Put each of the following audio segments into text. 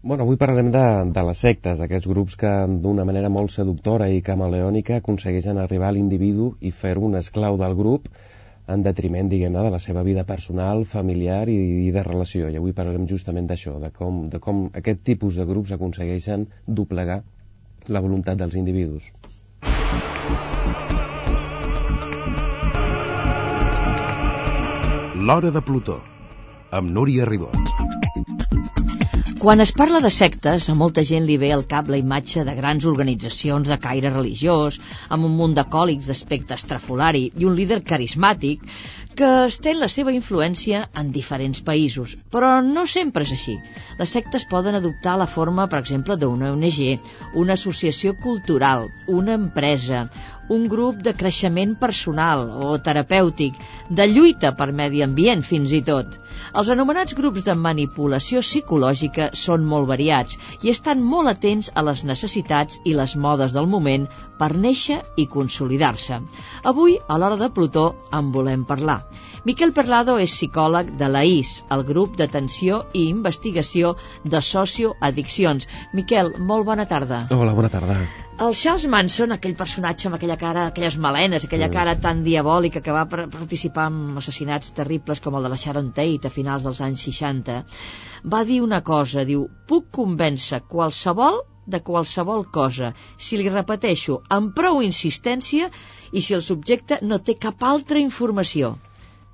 Bueno, avui parlarem de, de les sectes, d'aquests grups que d'una manera molt seductora i camaleònica aconsegueixen arribar a l'individu i fer-ho un esclau del grup en detriment, diguem-ne, de la seva vida personal, familiar i, i de relació. I avui parlarem justament d'això, de com, de com aquest tipus de grups aconsegueixen doblegar la voluntat dels individus. L'Hora de Plutó, amb Núria Ribot. Quan es parla de sectes, a molta gent li ve al cap la imatge de grans organitzacions de caire religiós, amb un munt de còlics d'aspecte estrafolari i un líder carismàtic que estén la seva influència en diferents països. Però no sempre és així. Les sectes poden adoptar la forma, per exemple, d'una ONG, una associació cultural, una empresa, un grup de creixement personal o terapèutic, de lluita per medi ambient fins i tot. Els anomenats grups de manipulació psicològica són molt variats i estan molt atents a les necessitats i les modes del moment per néixer i consolidar-se. Avui, a l'hora de Plutó, en volem parlar. Miquel Perlado és psicòleg de la IS, el grup d'atenció i investigació de socioaddiccions. Miquel, molt bona tarda. Hola, bona tarda. El Charles Manson, aquell personatge amb aquella cara, aquelles melenes, aquella cara tan diabòlica que va participar en assassinats terribles com el de la Sharon Tate a finals dels anys 60, va dir una cosa, diu, puc convèncer qualsevol de qualsevol cosa, si li repeteixo amb prou insistència i si el subjecte no té cap altra informació.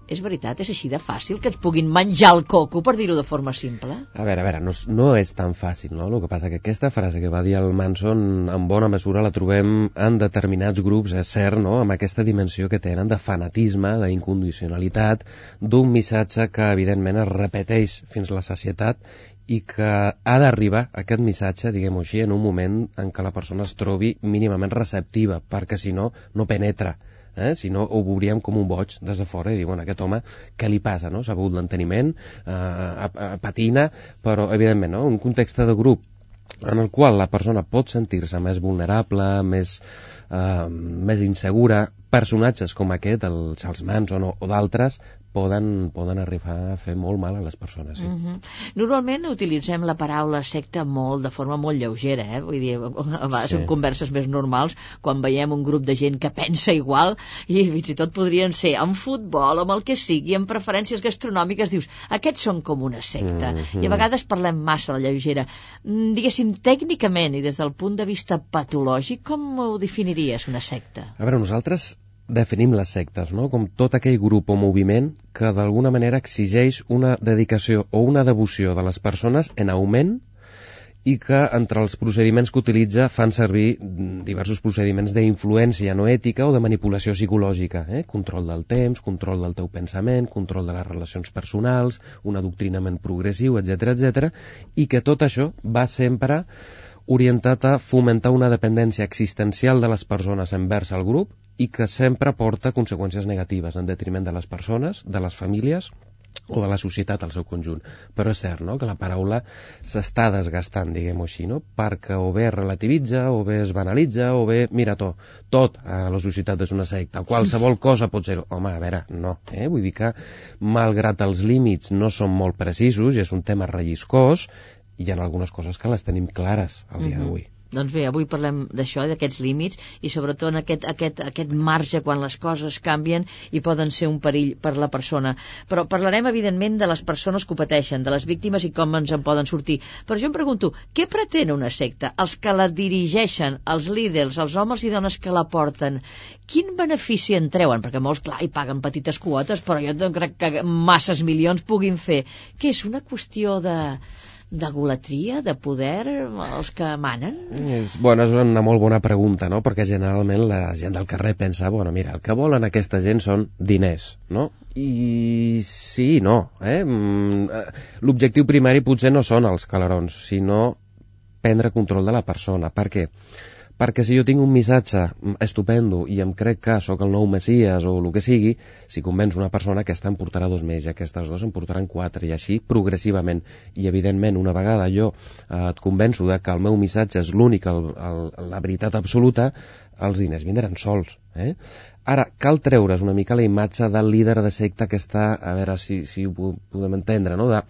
És veritat, és així de fàcil que ens puguin menjar el coco, per dir-ho de forma simple? A veure, a veure, no, no és tan fàcil, no? El que passa que aquesta frase que va dir el Manson, en bona mesura la trobem en determinats grups, és cert, no?, amb aquesta dimensió que tenen de fanatisme, d'incondicionalitat, d'un missatge que, evidentment, es repeteix fins la societat i que ha d'arribar aquest missatge, diguem-ho així, en un moment en què la persona es trobi mínimament receptiva, perquè si no, no penetra eh? si no ho veuríem com un boig des de fora i dir, bueno, aquest home, què li passa, no? S'ha begut l'enteniment, eh, patina, però, evidentment, no? un context de grup en el qual la persona pot sentir-se més vulnerable, més, eh, més insegura, personatges com aquest, el Charles Manson o, o d'altres, poden, poden arribar a fer molt mal a les persones. Sí. Mm -hmm. Normalment utilitzem la paraula secta molt, de forma molt lleugera, eh? vull dir, a vegades sí. en converses més normals, quan veiem un grup de gent que pensa igual, i fins i tot podrien ser en futbol, amb el que sigui, amb preferències gastronòmiques, dius, aquests són com una secta. Mm -hmm. I a vegades parlem massa a la lleugera. Mm, diguéssim, tècnicament i des del punt de vista patològic, com ho definiries, una secta? A veure, nosaltres definim les sectes, no? com tot aquell grup o moviment que d'alguna manera exigeix una dedicació o una devoció de les persones en augment i que entre els procediments que utilitza fan servir diversos procediments d'influència no ètica o de manipulació psicològica, eh? control del temps, control del teu pensament, control de les relacions personals, un adoctrinament progressiu, etc etc, i que tot això va sempre orientat a fomentar una dependència existencial de les persones envers el grup i que sempre porta conseqüències negatives en detriment de les persones, de les famílies o de la societat al seu conjunt. Però és cert no? que la paraula s'està desgastant, diguem-ho així, no? perquè o bé es relativitza, o bé es banalitza, o bé, mira, to, tot a la societat és una secta, qualsevol cosa pot ser... Home, a veure, no. Eh? Vull dir que, malgrat els límits no són molt precisos, i és un tema relliscós, hi ha algunes coses que les tenim clares al dia mm -hmm. Doncs bé, avui parlem d'això, d'aquests límits i sobretot en aquest, aquest, aquest marge quan les coses canvien i poden ser un perill per la persona. Però parlarem evidentment de les persones que ho pateixen, de les víctimes i com ens en poden sortir. Però jo em pregunto, què pretén una secta? Els que la dirigeixen, els líders, els homes i dones que la porten, quin benefici en treuen? Perquè molts, clar, hi paguen petites quotes, però jo no crec que masses milions puguin fer. Què és una qüestió de de golatria, de poder, els que manen? És, bueno, és una molt bona pregunta, no? Perquè generalment la gent del carrer pensa, bueno, mira, el que volen aquesta gent són diners, no? I sí no, eh? Mm? L'objectiu primari potser no són els calarons, sinó prendre control de la persona. Per què? Perquè perquè si jo tinc un missatge estupendo i em crec que sóc el nou Messies o el que sigui, si convenç una persona aquesta em portarà dos més i aquestes dos em portaran quatre i així progressivament i evidentment una vegada jo eh, et convenço de que el meu missatge és l'únic, la veritat absoluta els diners vindran sols. Eh? Ara, cal treure's una mica la imatge del líder de secta que està, a veure si, si ho podem entendre, no? de,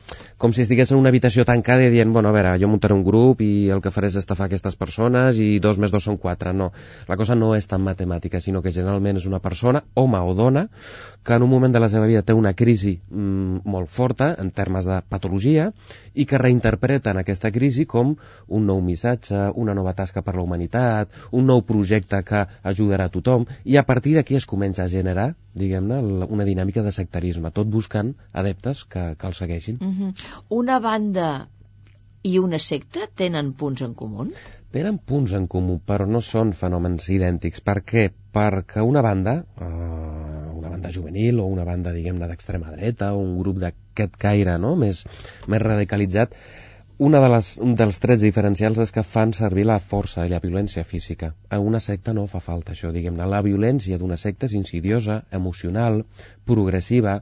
com si estigués en una habitació tancada i dient, bueno, a veure, jo muntaré un grup i el que faré és estafar aquestes persones i dos més dos són quatre. No, la cosa no és tan matemàtica, sinó que generalment és una persona, home o dona, que en un moment de la seva vida té una crisi mm, molt forta en termes de patologia i que reinterpreta en aquesta crisi com un nou missatge, una nova tasca per la humanitat, un nou projecte que ajudarà a tothom i a partir d'aquí es comença a generar, diguem-ne, una dinàmica de sectarisme, tot buscant adeptes que, que el segueixin. Mm -hmm. Una banda i una secta tenen punts en comú? Tenen punts en comú, però no són fenòmens idèntics. Per què? Perquè una banda, eh, una banda juvenil o una banda, diguem-ne, d'extrema dreta o un grup d'aquest caire no? més, més radicalitzat, una de les, un dels trets diferencials és que fan servir la força i la violència física. A una secta no fa falta això, diguem-ne. La violència d'una secta és insidiosa, emocional, progressiva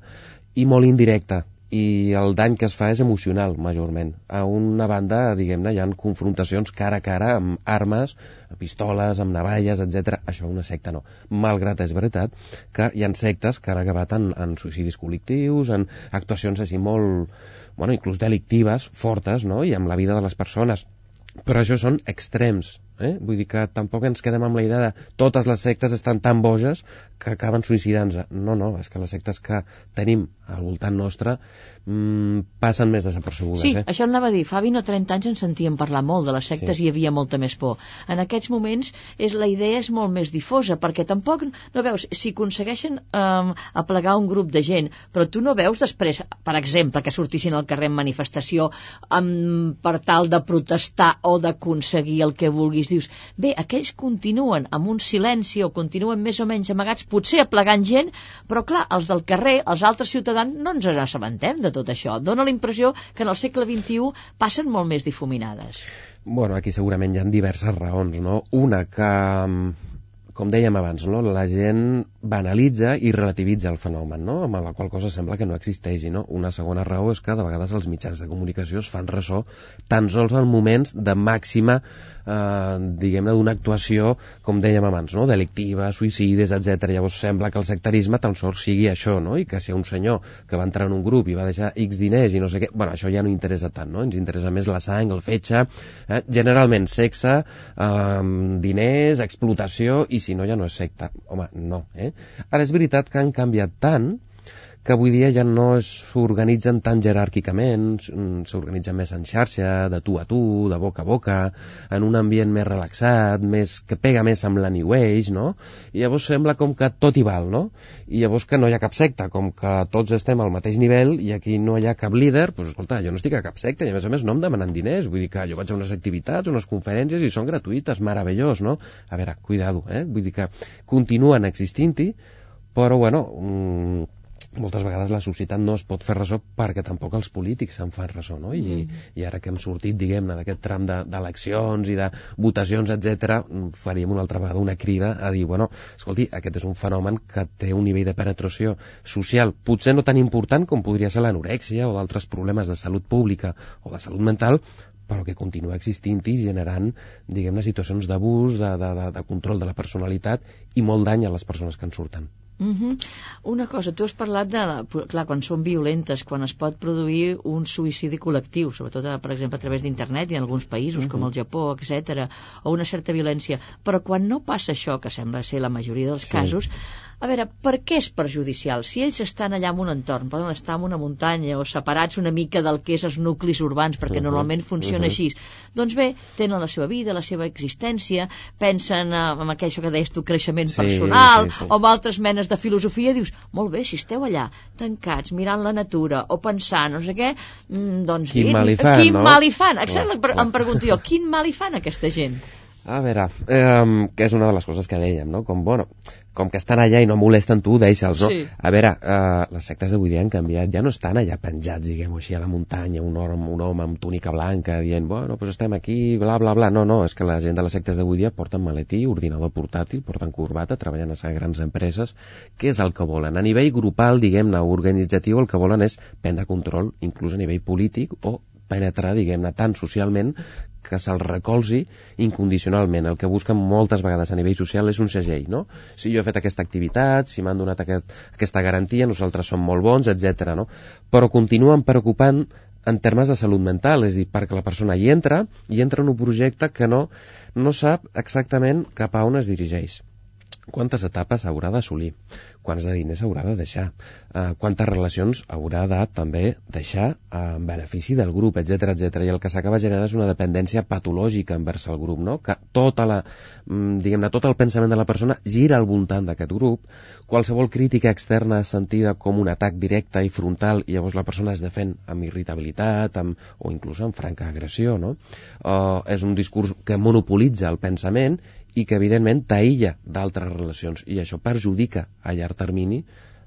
i molt indirecta i el dany que es fa és emocional, majorment. A una banda, diguem-ne, hi ha confrontacions cara a cara amb armes, amb pistoles, amb navalles, etc. Això una secta no. Malgrat és veritat que hi ha sectes que han acabat en, en suïcidis col·lectius, en actuacions així molt, bueno, inclús delictives, fortes, no?, i amb la vida de les persones. Però això són extrems, eh? Vull dir que tampoc ens quedem amb la idea de totes les sectes estan tan boges que acaben suïcidant-se. No, no, és que les sectes que tenim al voltant nostre mmm, passen més desapercebudes. Sí, eh? això anava a dir. Fa 20 o 30 anys en sentíem parlar molt de les sectes sí. i hi havia molta més por. En aquests moments és la idea és molt més difosa, perquè tampoc, no veus, si aconsegueixen eh, aplegar un grup de gent, però tu no veus després, per exemple, que sortissin al carrer en manifestació um, per tal de protestar o d'aconseguir el que vulguis dius, bé, aquells continuen amb un silenci o continuen més o menys amagats, potser aplegant gent, però clar, els del carrer, els altres ciutadans, no ens n'assabentem de tot això. Dóna la impressió que en el segle XXI passen molt més difuminades. Bueno, aquí segurament hi ha diverses raons, no? Una, que com dèiem abans, no? la gent banalitza i relativitza el fenomen, no? amb la qual cosa sembla que no existeixi. No? Una segona raó és que de vegades els mitjans de comunicació es fan ressò tan sols en moments de màxima, eh, diguem-ne, d'una actuació, com dèiem abans, no? delictiva, suïcides, etc. Llavors sembla que el sectarisme tan sols sigui això, no? i que si un senyor que va entrar en un grup i va deixar X diners i no sé què, bueno, això ja no interessa tant, no? ens interessa més la sang, el fetge, eh? generalment sexe, eh, diners, explotació i si no ja no és secta. Home, no. Eh? Ara és veritat que han canviat tant que avui dia ja no s'organitzen tan jeràrquicament, s'organitzen més en xarxa, de tu a tu, de boca a boca, en un ambient més relaxat, més que pega més amb la New Age, no? I llavors sembla com que tot hi val, no? I llavors que no hi ha cap secta, com que tots estem al mateix nivell i aquí no hi ha cap líder, doncs escolta, jo no estic a cap secta i a més a més no em demanen diners, vull dir que jo vaig a unes activitats, unes conferències i són gratuïtes, meravellós, no? A veure, cuidado, eh? Vull dir que continuen existint-hi, però bueno, mmm, moltes vegades la societat no es pot fer ressò perquè tampoc els polítics se'n fan ressò, no? I, mm. i ara que hem sortit, diguem-ne, d'aquest tram d'eleccions de, i de votacions, etc, faríem una altra vegada una crida a dir, bueno, escolti, aquest és un fenomen que té un nivell de penetració social potser no tan important com podria ser l'anorèxia o d'altres problemes de salut pública o de salut mental, però que continua existint i generant, diguem-ne, situacions d'abús, de, de, de, de control de la personalitat i molt dany a les persones que en surten. Mm -hmm. Una cosa, tu has parlat de, la, clar, quan són violentes, quan es pot produir un suïcidi col·lectiu, sobretot, per exemple, a través d'internet i en alguns països, mm -hmm. com el Japó, etc, o una certa violència, però quan no passa això, que sembla ser la majoria dels sí. casos, a veure, per què és perjudicial? Si ells estan allà en un entorn, poden estar en una muntanya o separats una mica del que és els nuclis urbans, perquè uh -huh. normalment funciona uh -huh. així, doncs bé, tenen la seva vida, la seva existència, pensen en aquell que deies tu, creixement sí, personal, sí, sí. o amb altres menes de filosofia, dius, molt bé, si esteu allà, tancats, mirant la natura, o pensant, no sé què, mm, doncs quin bé, mal hi fan, quin no? mal hi fan? Exacte, oh, em pregunto jo, quin mal hi fan aquesta gent? A veure, eh, que és una de les coses que dèiem, no? Com, bueno, com que estan allà i no molesten tu, deixa'ls, no? Sí. A veure, eh, les sectes d'avui dia han canviat, ja no estan allà penjats, diguem-ho així, a la muntanya, un home, un home amb túnica blanca, dient, bueno, doncs estem aquí, bla, bla, bla. No, no, és que la gent de les sectes d'avui dia porten maletí, ordinador portàtil, porten corbata, treballen a grans empreses. Què és el que volen? A nivell grupal, diguem-ne, organitzatiu, el que volen és prendre control, inclús a nivell polític, o penetrar, diguem-ne, tant socialment que se'l recolzi incondicionalment. El que busquen moltes vegades a nivell social és un segell, no? Si jo he fet aquesta activitat, si m'han donat aquest, aquesta garantia, nosaltres som molt bons, etc. no? Però continuen preocupant en termes de salut mental, és a dir, perquè la persona hi entra, i entra en un projecte que no, no sap exactament cap a on es dirigeix quantes etapes haurà d'assolir, quants de diners haurà de deixar, eh, quantes relacions haurà de també deixar eh, en benefici del grup, etc etc. I el que s'acaba generant és una dependència patològica envers el grup, no? que tota la, mm, diguem-ne, tot el pensament de la persona gira al voltant d'aquest grup, qualsevol crítica externa sentida com un atac directe i frontal i llavors la persona es defèn amb irritabilitat amb, o inclús amb franca agressió, no? Uh, és un discurs que monopolitza el pensament i que evidentment t'aïlla d'altres relacions i això perjudica a llarg termini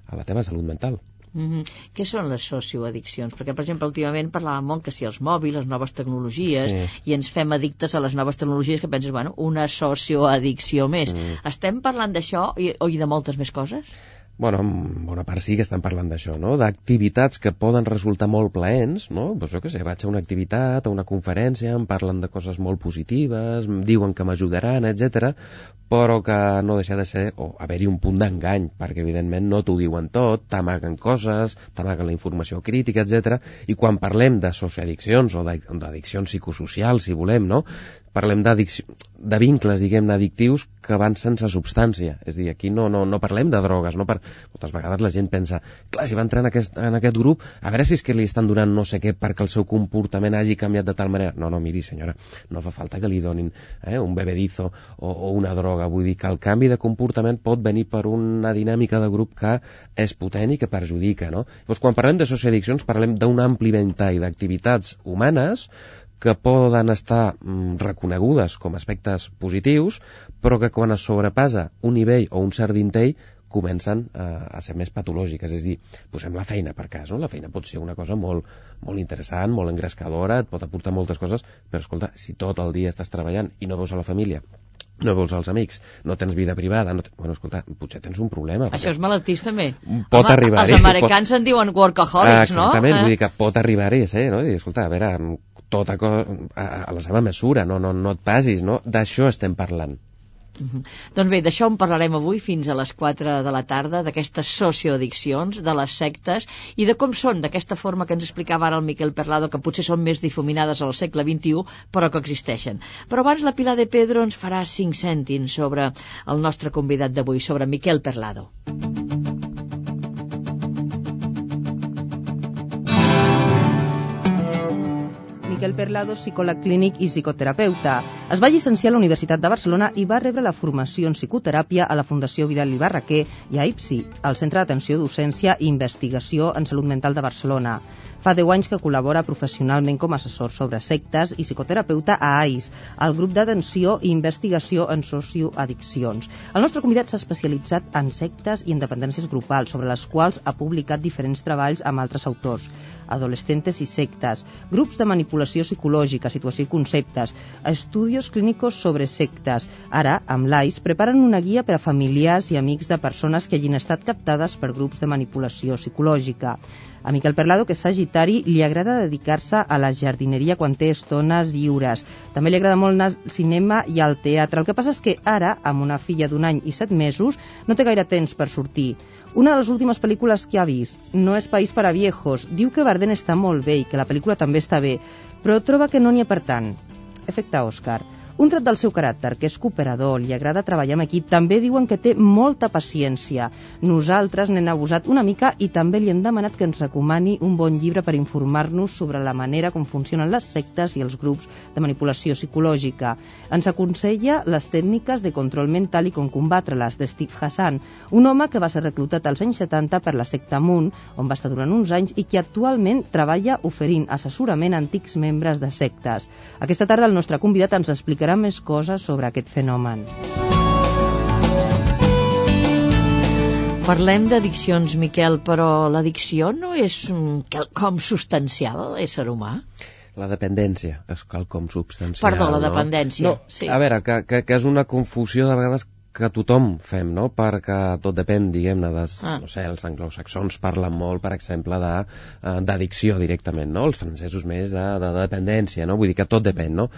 a la teva salut mental. Mm -hmm. Què són les socioaddiccions? Perquè, per exemple, últimament parlàvem molt que si els mòbils, les noves tecnologies, sí. i ens fem addictes a les noves tecnologies que penses, bueno, una socioaddicció més. Mm. Estem parlant d'això o i de moltes més coses? Bueno, en bona part sí que estan parlant d'això, no? d'activitats que poden resultar molt plaents, no? Pues jo què sé, vaig a una activitat, a una conferència, em parlen de coses molt positives, em diuen que m'ajudaran, etc, però que no deixa de ser, o haver-hi un punt d'engany, perquè evidentment no t'ho diuen tot, t'amaguen coses, t'amaguen la informació crítica, etc. I quan parlem de socioaddiccions o d'addiccions psicosocials, si volem, no? Parlem de vincles, diguem addictius que van sense substància. És a dir, aquí no, no, no parlem de drogues. No per... Moltes vegades la gent pensa, clar, si va entrar en aquest, en aquest grup, a veure si és que li estan donant no sé què perquè el seu comportament hagi canviat de tal manera. No, no, miri, senyora, no fa falta que li donin eh, un bebedizo o, o una droga. Vull dir que el canvi de comportament pot venir per una dinàmica de grup que és potent i que perjudica, no? Llavors, quan parlem de socioaddiccions, parlem d'un ampli ventall d'activitats humanes que poden estar mm, reconegudes com aspectes positius, però que quan es sobrepassa un nivell o un cert dintell comencen a, a ser més patològiques, és a dir, posem la feina per cas, no? La feina pot ser una cosa molt, molt interessant, molt engrescadora, et pot aportar moltes coses, però escolta, si tot el dia estàs treballant i no veus a la família, no vols els amics, no tens vida privada, no bueno, escolta, potser tens un problema. Això és malaltís també. Pot arribar Els americans pot... en diuen workaholics, ah, exactament, no? Exactament, vull dir que pot arribar-hi, eh, no? I, escolta, a veure, tota cosa a, a la seva mesura, no, no, no et passis, no? D'això estem parlant. Uh -huh. Doncs bé, d'això en parlarem avui fins a les 4 de la tarda, d'aquestes socioaddiccions, de les sectes i de com són, d'aquesta forma que ens explicava ara el Miquel Perlado, que potser són més difuminades al segle XXI, però que existeixen. Però abans la Pilar de Pedro ens farà 5 cèntims sobre el nostre convidat d'avui, sobre Miquel Perlado. Miquel Perlado, psicòleg clínic i psicoterapeuta. Es va llicenciar a la Universitat de Barcelona i va rebre la formació en psicoteràpia a la Fundació Vidal i Barraquer i a IPSI, el Centre d'Atenció, Docència i Investigació en Salut Mental de Barcelona. Fa 10 anys que col·labora professionalment com a assessor sobre sectes i psicoterapeuta a AIS, el grup d'atenció i investigació en socioaddiccions. El nostre convidat s'ha especialitzat en sectes i independències grupals, sobre les quals ha publicat diferents treballs amb altres autors adolescentes i sectes, grups de manipulació psicològica, situació i conceptes, estudios clínicos sobre sectes. Ara, amb l'AIS, preparen una guia per a familiars i amics de persones que hagin estat captades per grups de manipulació psicològica. A Miquel Perlado, que és sagitari, li agrada dedicar-se a la jardineria quan té estones lliures. També li agrada molt anar al cinema i al teatre. El que passa és que ara, amb una filla d'un any i set mesos, no té gaire temps per sortir. Una de les últimes pel·lícules que ha vist, No és país per a viejos, diu que Bardem està molt bé i que la pel·lícula també està bé, però troba que no n'hi ha per tant. Efecte Òscar. Un tret del seu caràcter, que és cooperador, li agrada treballar amb equip, també diuen que té molta paciència. Nosaltres n'hem abusat una mica i també li hem demanat que ens recomani un bon llibre per informar-nos sobre la manera com funcionen les sectes i els grups de manipulació psicològica. Ens aconsella les tècniques de control mental i com combatre-les, de Steve Hassan, un home que va ser reclutat als anys 70 per la secta Moon, on va estar durant uns anys i que actualment treballa oferint assessorament a antics membres de sectes. Aquesta tarda el nostre convidat ens explica explicarà més coses sobre aquest fenomen. Parlem d'addiccions, Miquel, però l'addicció no és quelcom substancial a l'ésser humà? La dependència és quelcom substancial. Perdó, la dependència. No, sí. a veure, que, que, que és una confusió de vegades que tothom fem, no? Perquè tot depèn, diguem-ne, de, Ah. no sé, els anglosaxons parlen molt, per exemple, de, eh, d'addicció directament, no? Els francesos més de, de, de dependència, no? Vull dir que tot depèn, no?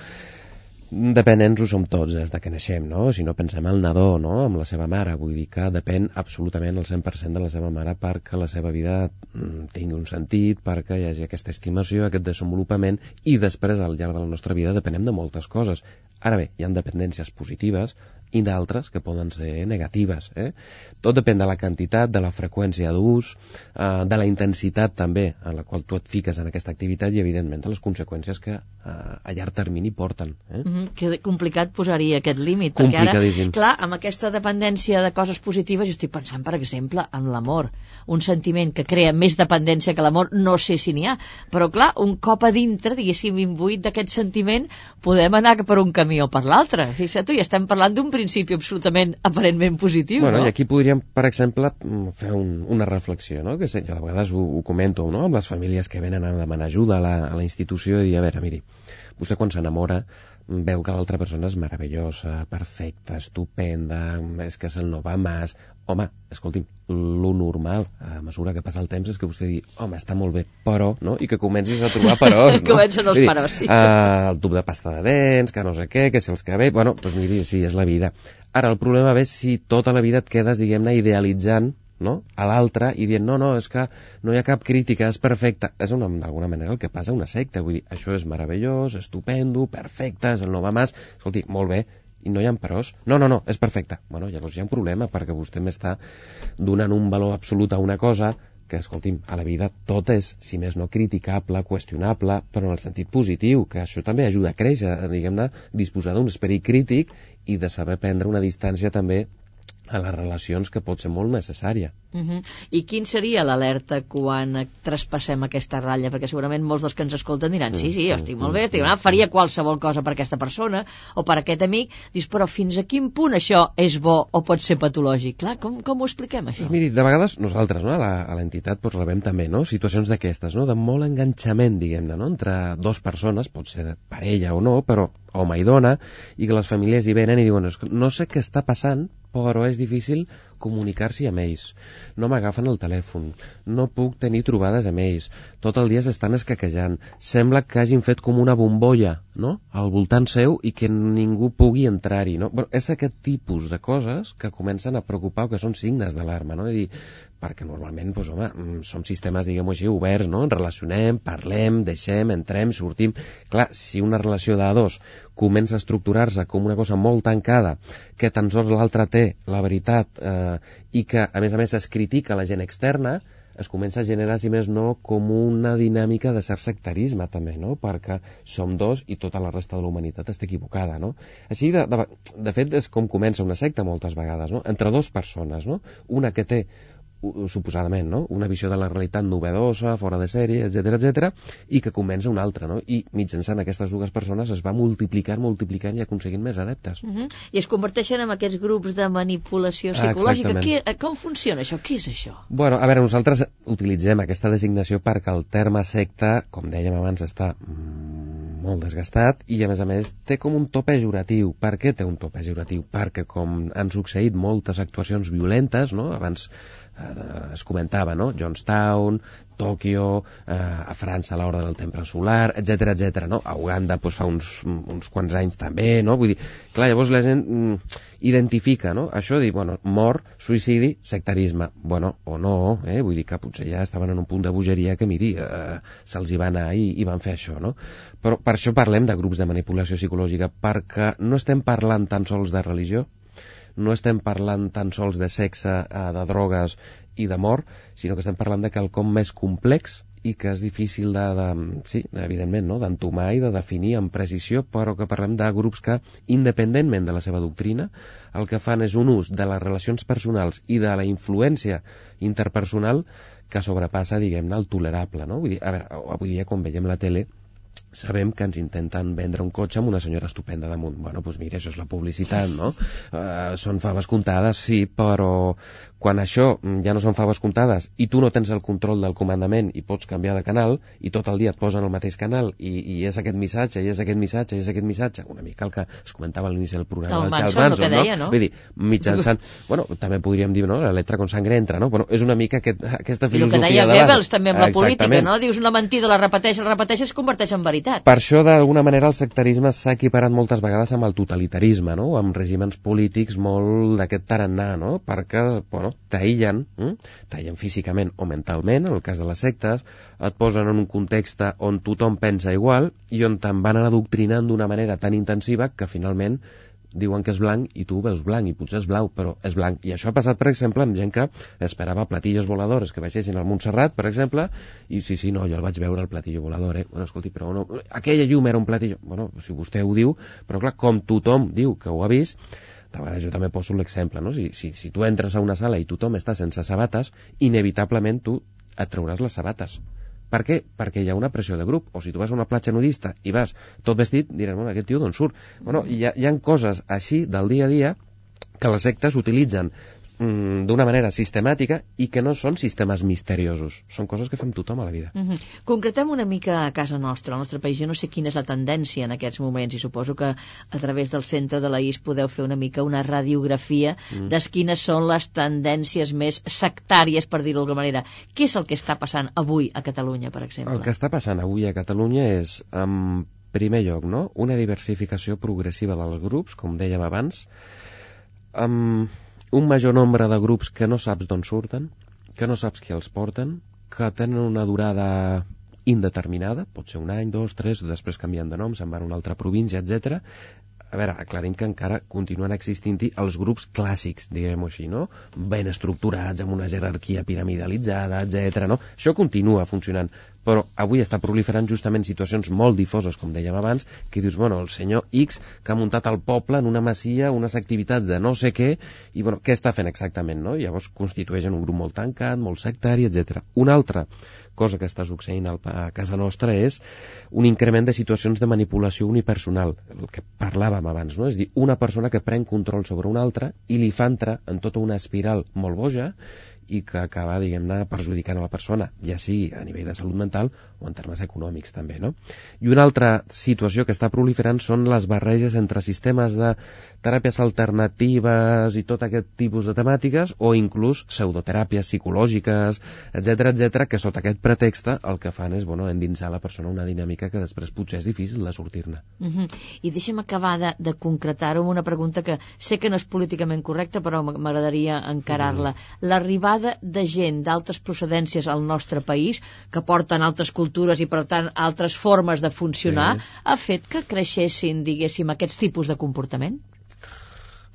Dependents ho som tots des de que naixem, no? Si no pensem al nadó, no?, amb la seva mare. Vull dir que depèn absolutament al 100% de la seva mare perquè la seva vida mm, tingui un sentit, perquè hi hagi aquesta estimació, aquest desenvolupament, i després, al llarg de la nostra vida, depenem de moltes coses. Ara bé, hi ha dependències positives i d'altres que poden ser negatives. Eh? Tot depèn de la quantitat, de la freqüència d'ús, eh, de la intensitat també en la qual tu et fiques en aquesta activitat i, evidentment, de les conseqüències que eh, a llarg termini porten. Eh? Mm -hmm. Que complicat posar-hi aquest límit, perquè ara, clar, amb aquesta dependència de coses positives, jo estic pensant, per exemple, en l'amor. Un sentiment que crea més dependència que l'amor, no sé si n'hi ha, però clar, un cop a dintre, diguéssim, imbuït d'aquest sentiment, podem anar per un camí o per l'altre. Fixa't tu, i estem parlant d'un principi absolutament aparentment positiu, Bueno, no? i aquí podríem, per exemple, mm, fer un, una reflexió, no? que jo a vegades ho, ho comento no? amb les famílies que venen a demanar ajuda a la, a la institució i dir, a veure, miri, vostè quan s'enamora veu que l'altra persona és meravellosa, perfecta, estupenda, és que se'l no va més... Home, escolti'm, lo normal a mesura que passa el temps és que vostè digui home, està molt bé, però, no? I que comencis a trobar peròs, no? Comencen els peròs, sí. eh, el tub de pasta de dents, que no sé què, que si els cabells... Bueno, doncs miri, sí, és la vida. Ara, el problema ve si tota la vida et quedes, diguem-ne, idealitzant no? a l'altre i dient, no, no, és que no hi ha cap crítica, és perfecte. És una- d'alguna manera el que passa a una secta. Vull dir, això és meravellós, estupendo, perfecte, és el no va més. Escolti, molt bé, i no hi ha peròs. No, no, no, és perfecte. Bueno, llavors hi ha un problema, perquè vostè m'està donant un valor absolut a una cosa que, escolti'm, a la vida tot és, si més no, criticable, qüestionable, però en el sentit positiu, que això també ajuda a créixer, diguem-ne, disposar d'un esperit crític i de saber prendre una distància també a les relacions que pot ser molt necessària. Uh -huh. I quin seria l'alerta quan traspassem aquesta ratlla? Perquè segurament molts dels que ens escolten diran sí, sí, jo estic molt bé, estic bé, faria qualsevol cosa per aquesta persona o per aquest amic. Dius, però fins a quin punt això és bo o pot ser patològic? Clar, com, com ho expliquem, això? Doncs miri, de vegades nosaltres, no, a l'entitat, doncs rebem també, no?, situacions d'aquestes, no?, de molt enganxament, diguem-ne, no?, entre dues persones, pot ser de parella o no, però home i dona, i que les famílies hi venen i diuen, "És que no sé què està passant, però és difícil comunicar-s'hi amb ells. No m'agafen el telèfon, no puc tenir trobades amb ells, tot el dia s'estan escaquejant, sembla que hagin fet com una bombolla, no?, al voltant seu i que ningú pugui entrar-hi, no? Bueno, és aquest tipus de coses que comencen a preocupar o que són signes d'alarma, no? És dir, perquè normalment, doncs, home, mm, som sistemes, diguem-ho així, oberts, no? Relacionem, parlem, deixem, entrem, sortim... Clar, si una relació de dos comença a estructurar-se com una cosa molt tancada, que tan sols l'altre té la veritat eh, i que, a més a més, es critica la gent externa, es comença a generar, si més no, com una dinàmica de cert sectarisme, també, no? Perquè som dos i tota la resta de la humanitat està equivocada, no? Així, de, de, de fet, és com comença una secta moltes vegades, no? Entre dues persones, no? Una que té suposadament, no? una visió de la realitat novedosa, fora de sèrie, etc etc, i que comença una altra, no? I mitjançant aquestes dues persones es va multiplicant, multiplicant i aconseguint més adeptes. Uh -huh. I es converteixen en aquests grups de manipulació Ah, psicològica. Què, eh, com funciona això? Què és això? Bueno, a veure, nosaltres utilitzem aquesta designació perquè el terme secta, com dèiem abans, està molt desgastat i, a més a més, té com un to pejoratiu. Per què té un to pejoratiu? Perquè, com han succeït moltes actuacions violentes, no? abans es comentava, no? Johnstown, Tòquio, eh, a França a l'hora del temple solar, etc etc. no? A Uganda doncs, fa uns, uns quants anys també, no? Vull dir, clar, llavors la gent mm, identifica, no? Això dir, bueno, mort, suïcidi, sectarisme. Bueno, o no, eh? Vull dir que potser ja estaven en un punt de bogeria que, miri, eh, se'ls hi va anar i, i van fer això, no? Però per això parlem de grups de manipulació psicològica, perquè no estem parlant tan sols de religió, no estem parlant tan sols de sexe, eh, de drogues i de mort, sinó que estem parlant de quelcom més complex i que és difícil de, de sí, evidentment, no? d'entomar i de definir amb precisió, però que parlem de grups que, independentment de la seva doctrina, el que fan és un ús de les relacions personals i de la influència interpersonal que sobrepassa, diguem-ne, el tolerable, no? Vull dir, a veure, avui dia quan veiem la tele sabem que ens intenten vendre un cotxe amb una senyora estupenda damunt. Bueno, doncs mira, això és la publicitat, no? Uh, són faves comptades, sí, però quan això ja no són faves comptades i tu no tens el control del comandament i pots canviar de canal i tot el dia et posen el mateix canal i, i és aquest missatge, i és aquest missatge, i és aquest missatge, una mica el que es comentava a l'inici del programa el del Charles Manson, que deia, no? Vull dir, mitjançant... bueno, també podríem dir, no?, la letra con sangre entra, no? Però és una mica aquest, aquesta I el que filosofia deia de. Goebbels també amb la política, Exactament. no? Dius una mentida, la repeteixes, la repeteixes, es converteix en veritat. Per això, d'alguna manera, el sectarisme s'ha equiparat moltes vegades amb el totalitarisme, no? amb règims polítics molt d'aquest tarannà, no? perquè bueno, t'aïllen, hm? t'aïllen físicament o mentalment, en el cas de les sectes, et posen en un context on tothom pensa igual i on te'n van anar adoctrinant d'una manera tan intensiva que finalment diuen que és blanc i tu veus blanc i potser és blau, però és blanc. I això ha passat, per exemple, amb gent que esperava platillos voladores que baixessin al Montserrat, per exemple, i sí, sí, no, jo el vaig veure el platillo volador, eh? Bueno, escolti, però no, aquella llum era un platillo... Bueno, si vostè ho diu, però clar, com tothom diu que ho ha vist, de vegades jo també poso l'exemple, no? Si, si, si tu entres a una sala i tothom està sense sabates, inevitablement tu et trauràs les sabates. Per què? Perquè hi ha una pressió de grup. O si tu vas a una platja nudista i vas tot vestit, diràs, bueno, aquest tio d'on surt? Bueno, hi ha, hi ha coses així del dia a dia que les sectes utilitzen mm, d'una manera sistemàtica i que no són sistemes misteriosos. Són coses que fem tothom a la vida. Mm -hmm. Concretem una mica a casa nostra, al nostre país. Jo no sé quina és la tendència en aquests moments i suposo que a través del centre de la IS podeu fer una mica una radiografia mm. de quines són les tendències més sectàries, per dir-ho d'alguna manera. Què és el que està passant avui a Catalunya, per exemple? El que està passant avui a Catalunya és, en primer lloc, no? una diversificació progressiva dels grups, com dèiem abans, amb un major nombre de grups que no saps d'on surten, que no saps qui els porten, que tenen una durada indeterminada, pot ser un any, dos, tres, després canvien de nom, se'n van a una altra província, etc. A veure, aclarim que encara continuen existint-hi els grups clàssics, diguem-ho així, no? Ben estructurats, amb una jerarquia piramidalitzada, etc. no? Això continua funcionant, però avui està proliferant justament situacions molt difoses, com dèiem abans, que dius, bueno, el senyor X que ha muntat al poble en una masia unes activitats de no sé què, i bueno, què està fent exactament, no? I llavors constitueixen un grup molt tancat, molt sectari, etc. Una altra cosa que està succeint al, a casa nostra és un increment de situacions de manipulació unipersonal, el que parlàvem abans, no? És dir, una persona que pren control sobre una altra i li fa entrar en tota una espiral molt boja i que acaba, diguem-ne, perjudicant a la persona, ja sigui a nivell de salut mental o en termes econòmics també, no? I una altra situació que està proliferant són les barreges entre sistemes de teràpies alternatives i tot aquest tipus de temàtiques o inclús pseudoteràpies psicològiques, etc etc que sota aquest pretext el que fan és, bueno, endinsar la persona una dinàmica que després potser és difícil de sortir-ne. Uh -huh. I deixa'm acabar de, de concretar-ho amb una pregunta que sé que no és políticament correcta, però m'agradaria encarar-la. L'arribada de gent d'altres procedències al nostre país, que porten altres cultures i, per tant, altres formes de funcionar, Sí. ha fet que creixessin, diguéssim, aquests tipus de comportament?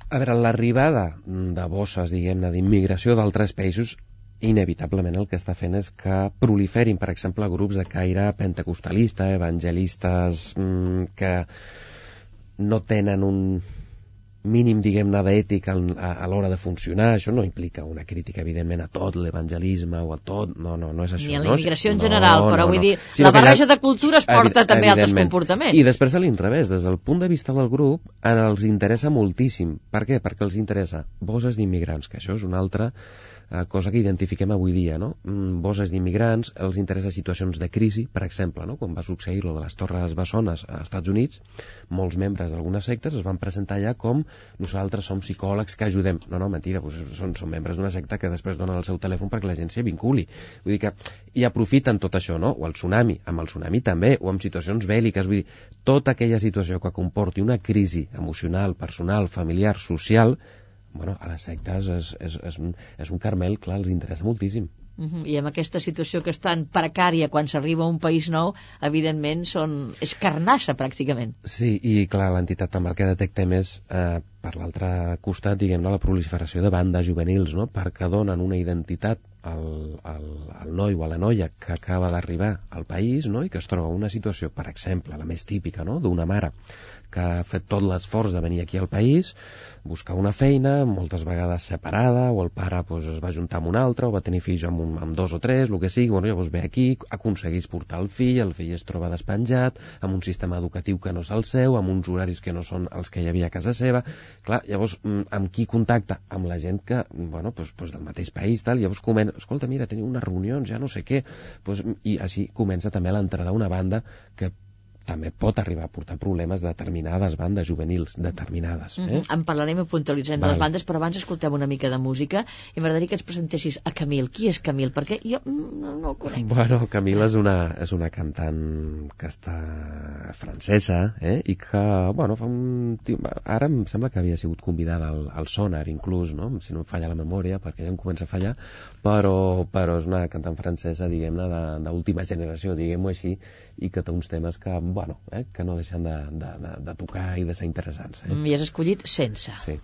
A veure, l'arribada de bosses, diguem-ne, d'immigració d'altres països inevitablement el que està fent és que proliferin, per exemple, grups de caire pentecostalista, evangelistes mm, que no tenen un mínim, diguem-ne, d'ètica al- a, a l'hora de funcionar. Això no implica una crítica, evidentment, a tot l'evangelisme o a tot... No, no, no és això. Ni a la no? immigració en No, general, però no, vull no. dir, Sinó la barreja de cultures porta Evi- també a altres comportaments. I després a l'inrevés, des del punt de vista del grup, en els interessa moltíssim. Per què? Perquè els interessa bosses d'immigrants, que això és una altra eh, cosa que identifiquem avui dia, no? Mm, bosses d'immigrants, els interessa situacions de crisi, per exemple, no? Quan va succeir lo de les Torres Bessones als Estats Units, molts membres d'algunes sectes es van presentar ja com nosaltres som psicòlegs que ajudem. No, no, mentida, doncs són, són membres d'una secta que després donen el seu telèfon perquè la gent s'hi vinculi. Vull dir que i aprofiten tot això, no? O el tsunami, amb el tsunami també, o amb situacions bèl·liques, vull dir, tota aquella situació que comporti una crisi emocional, personal, familiar, social, bueno, a les sectes és, és, és, un, és un carmel, clar, els interessa moltíssim. Uh -huh. I amb aquesta situació que és tan precària quan s'arriba a un país nou, evidentment són... és carnassa, pràcticament. Sí, i clar, l'entitat també el que detectem és, eh, per l'altre costat, diguem-ne, la proliferació de bandes juvenils, no?, perquè donen una identitat el, el, el noi o la noia que acaba d'arribar al país no? i que es troba una situació, per exemple, la més típica, no? d'una mare que ha fet tot l'esforç de venir aquí al país, buscar una feina, moltes vegades separada, o el pare pues, es va juntar amb un altre, o va tenir fills amb, un, amb dos o tres, el que sigui, bueno, llavors ve aquí, aconseguís portar el fill, el fill es troba despenjat, amb un sistema educatiu que no és el seu, amb uns horaris que no són els que hi havia a casa seva, clar, llavors, mm, amb qui contacta? Amb la gent que, bueno, pues, pues del mateix país, tal, llavors comença, escolta, mira, teniu unes reunions, ja no sé què, pues, i així comença també l'entrada d'una banda que també pot arribar a portar problemes de determinades bandes juvenils, determinades. Eh? Mm -hmm. En parlarem i puntualitzarem de les bandes, però abans escoltem una mica de música i m'agradaria que ens presentessis a Camil. Qui és Camil? Perquè jo mm, no, no el conec. Bueno, Camil és una, és una cantant que està francesa eh? i que, bueno, fa un... Ara em sembla que havia sigut convidada al, al Sonar, inclús, no? si no em falla la memòria, perquè ja em comença a fallar, però, però és una cantant francesa, diguem-ne, d'última generació, diguem-ho així, i que té uns temes que, bueno, eh, que no deixen de, de, de, de tocar i de ser interessants. Eh? Mm, I has escollit sense. Sí.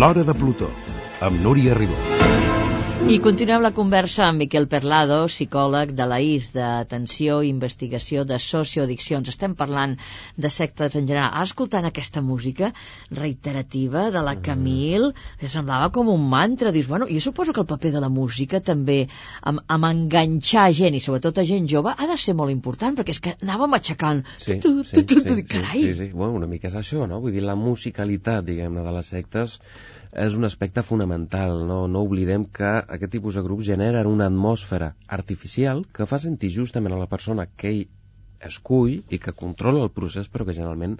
L'Hora de Plutó, amb Núria Ribó. I continuem la conversa amb Miquel Perlado, psicòleg de la IS, d'Atenció i Investigació de Socioaddiccions. Estem parlant de sectes en general. Ara, escoltant aquesta música reiterativa de la Camil, que semblava com un mantra. Dius, bueno, jo suposo que el paper de la música també amb, amb enganxar gent, i sobretot a gent jove, ha de ser molt important, perquè és que anàvem aixecant... Sí, sí, sí, sí, Carai! Sí, sí. Bueno, una mica és això, no? Vull dir, la musicalitat, diguem-ne, de les sectes és un aspecte fonamental. No, no oblidem que aquest tipus de grups generen una atmosfera artificial que fa sentir justament a la persona que ell escull i que controla el procés, però que generalment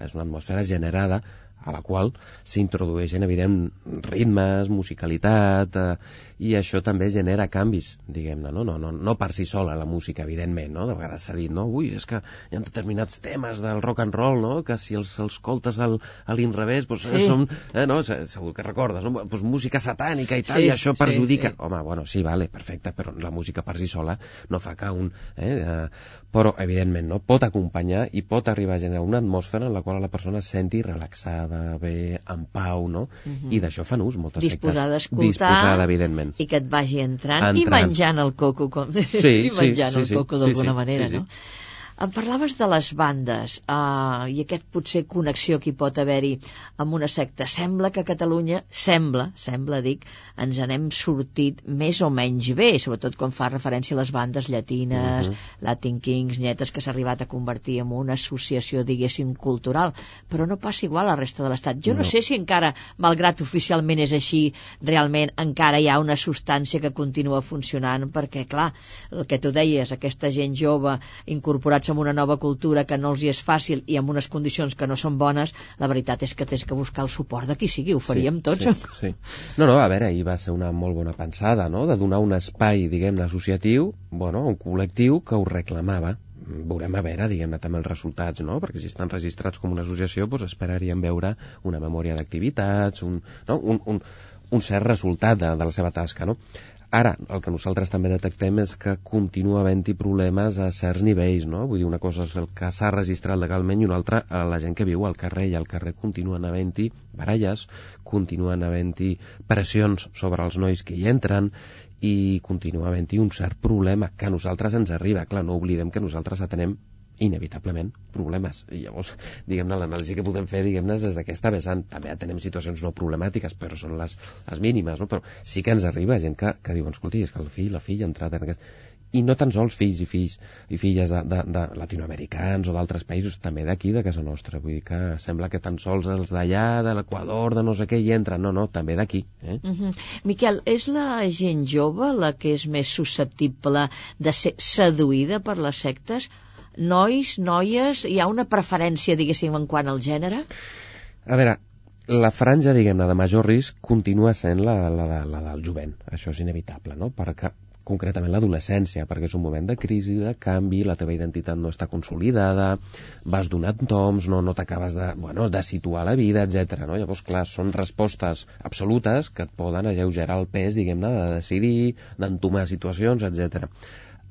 és una atmosfera generada a la qual s'introdueixen, evident, ritmes, musicalitat, eh, i això també genera canvis, diguem-ne, no? No, no, no per si sola la música, evidentment, no? De vegades s'ha dit, no? Ui, és que hi ha determinats temes del rock and roll, no? Que si els, els escoltes al, a l'inrevés, doncs sí. són, eh, no? Segur que recordes, no? Pues música satànica i tal, sí, i això perjudica. Sí, sí. Home, bueno, sí, vale, perfecte, però la música per si sola no fa que un... Eh, eh, però, evidentment, no? Pot acompanyar i pot arribar a generar una atmosfera en la qual la persona es senti relaxada, bé en pau, no? Uh Mhm. -huh. I d'això fan ús moltes Disposada a sectes. escoltar Disposada, evidentment. i que et vagi entrant, i Entrant. menjant el coco com... Sí, i menjant sí, el sí, coco sí, d'alguna sí, manera, sí, sí. Em parlaves de les bandes uh, i aquest potser connexió que hi pot haver-hi amb una secta. Sembla que a Catalunya, sembla, sembla, dic, ens n'hem sortit més o menys bé, sobretot quan fa referència a les bandes llatines, Mhm. Latin Kings, Nietes, que s'ha arribat a convertir en una associació, diguéssim, cultural, però no passa igual a la resta de l'Estat. Jo no, No. sé si encara, malgrat oficialment és així, realment encara hi ha una substància que continua funcionant, perquè, clar, el que tu deies, aquesta gent jove incorporats en una nova cultura que no els hi és fàcil i amb unes condicions que no són bones, la veritat és que tens que buscar el suport de qui sigui, ho faríem tots. Sí, sí. No, no, a veure, ahir va ser una molt bona pensada, no?, de donar un espai, diguem-ne, associatiu, bueno, un col·lectiu que ho reclamava. Veurem a veure, diguem-ne, també els resultats, no?, perquè si estan registrats com una associació, doncs esperaríem veure una memòria d'activitats, un, no? un, un, un cert resultat de, de la seva tasca, no? Ara, el que nosaltres també detectem és que continua havent-hi problemes a certs nivells, no? Vull dir, una cosa és el que s'ha registrat legalment i una altra a la gent que viu al carrer, i al carrer continuen havent-hi baralles, continuen havent-hi pressions sobre els nois que hi entren, i continua havent-hi un cert problema que a nosaltres ens arriba. Clar, no oblidem que nosaltres atenem inevitablement problemes i llavors, diguem-ne, l'anàlisi que podem fer diguem-ne des d'aquesta vessant també tenem situacions no problemàtiques, però són les, les mínimes, no? però sí que ens arriba gent que, que diu, escolti, és que el fill, la filla ha entrat en aquest... i no tan sols fills i fills i filles de, de, de latinoamericans o d'altres països, també d'aquí, de casa nostra vull dir que sembla que tan sols els d'allà de l'Equador, de no sé què, hi entren no, no, també d'aquí eh? Uh -huh. Miquel, és la gent jove la que és més susceptible de ser seduïda per les sectes? Nois, noies, hi ha una preferència, diguéssim, en quant al gènere? A veure, la franja, diguem-ne, de major risc continua sent la, la, la, la del jovent. Això és inevitable, no? Perquè concretament l'adolescència, perquè és un moment de crisi, de canvi, la teva identitat no està consolidada, vas donant toms, no, no t'acabes de, bueno, de situar la vida, etc. No? Llavors, clar, són respostes absolutes que et poden alleugerar el pes, diguem-ne, de decidir, d'entomar situacions, etc.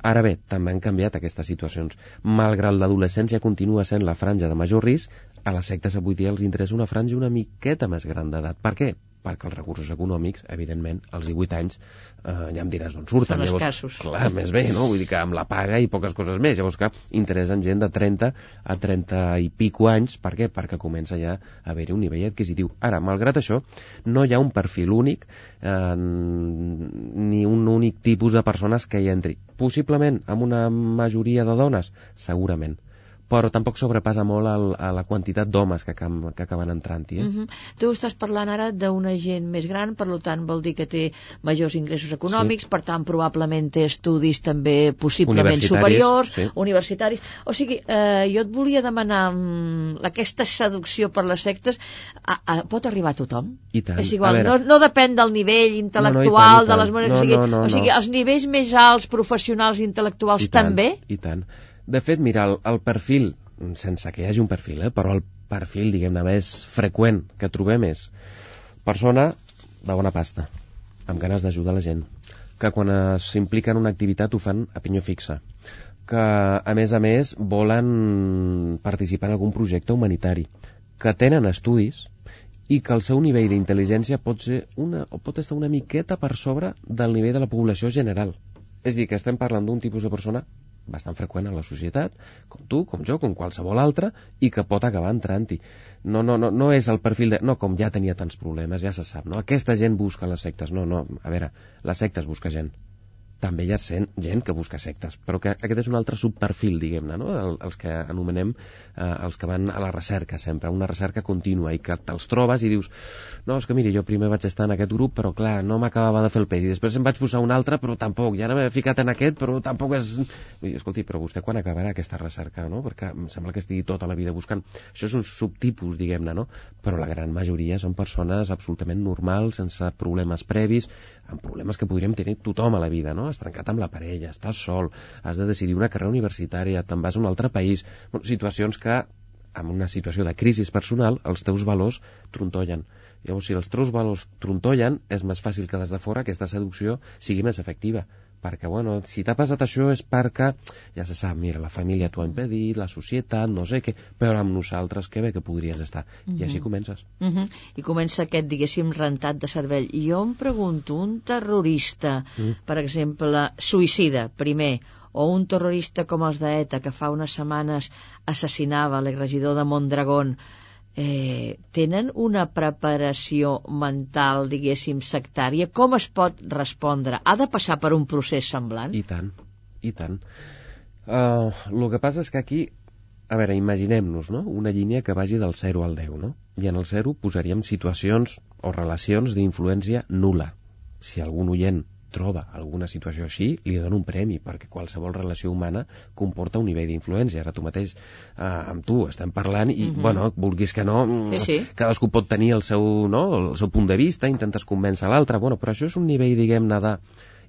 Ara bé, també han canviat aquestes situacions. Malgrat l'adolescència continua sent la franja de major risc, a les sectes avui dia els interessa una franja una miqueta més gran d'edat. Per què? Perquè els recursos econòmics, evidentment, als 18 anys, eh, ja em diràs d'on surten. Són Llavors, escassos. Clar, més bé, no? Vull dir que amb la paga i poques coses més. Llavors, que interessen gent de 30 a 30 i pico anys. Per què? Perquè comença ja a haver-hi un nivell adquisitiu. Ara, malgrat això, no hi ha un perfil únic eh, ni un únic tipus de persones que hi entri. Possiblement amb una majoria de dones? Segurament però tampoc sobrepassa molt el, a la quantitat d'homes que, acam- que acaben entrant-hi. Eh? Uh -huh. Tu estàs parlant ara d'una gent més gran, per tant vol dir que té majors ingressos econòmics, Sí. per tant probablement té estudis també possiblement Universitaris, superiors, sí. universitaris. O sigui, eh, jo et volia demanar mm, aquesta seducció per les sectes a, a, pot arribar a tothom? I tant. És igual, veure. no, no depèn del nivell intel·lectual, No, no, i tant, i de les. No, o sigui, no, no, o sigui no. els nivells més alts professionals i intel·lectuals I tant, també? I tant. De fet, mira, el, el perfil, sense que hi hagi un perfil, eh, però el perfil, diguem-ne, més freqüent que trobem és persona de bona pasta, amb ganes d'ajudar la gent, que quan s'implica en una activitat ho fan a pinyó fixa, que a més a més volen participar en algun projecte humanitari, que tenen estudis i que el seu nivell d'intel·ligència pot, ser una, o pot estar una miqueta per sobre del nivell de la població general. És dir, que estem parlant d'un tipus de persona bastant freqüent a la societat, com tu, com jo, com qualsevol altre, i que pot acabar entrant-hi. No, no, no, no és el perfil de... No, com ja tenia tants problemes, ja se sap, no? Aquesta gent busca les sectes. No, no, a veure, les sectes busca gent. També hi ha gent, que busca sectes, però que aquest és un altre subperfil, diguem-ne, no? El, els que anomenem eh, els que van a la recerca sempre, una recerca contínua, i que te'ls trobes i dius no, és que miri, jo primer vaig estar en aquest grup, però clar, no m'acabava de fer el peix, i després em vaig posar un altre, però tampoc, i ara m'he ficat en aquest, però tampoc és... Dir, escolti, però vostè quan acabarà aquesta recerca, no? Perquè em sembla que estigui tota la vida buscant. Això és un subtipus, diguem-ne, no? Però la gran majoria són persones absolutament normals, sense problemes previs, amb problemes que podríem tenir tothom a la vida, no? Has trencat amb la parella, estàs sol, has de decidir una carrera universitària, te'n vas a un altre país... Bueno, situacions que, en una situació de crisi personal, els teus valors trontollen. Llavors, si els teus valors trontollen, és més fàcil que des de fora aquesta seducció sigui més efectiva. Perquè, bueno, si t'ha passat això és perquè, ja se sap, mira, la família t'ho ha impedit, la societat, no sé què, però amb nosaltres que bé que podries estar. Uh -huh. I així comences. Uh -huh. I comença aquest, diguéssim, rentat de cervell. I jo em pregunto, un terrorista, uh mm. -huh. per exemple, suïcida, primer, o un terrorista com els d'ETA, que fa unes setmanes assassinava l'exregidor de Mondragón, eh, tenen una preparació mental, diguéssim, sectària? Com es pot respondre? Ha de passar per un procés semblant? I tant, i tant. Uh, el que passa és que aquí, a veure, imaginem-nos, no?, una línia que vagi del 0 al 10, no? I en el 0 posaríem situacions o relacions d'influència nula. Si algun oient troba alguna situació així, li dono un premi, perquè qualsevol relació humana comporta un nivell d'influència. Ara tu mateix, eh, amb tu, estem parlant i, mhm. -huh. bueno, vulguis que no, sí, sí. cadascú pot tenir el seu, no, el seu punt de vista, intentes convèncer l'altre, bueno, però això és un nivell, diguem-ne,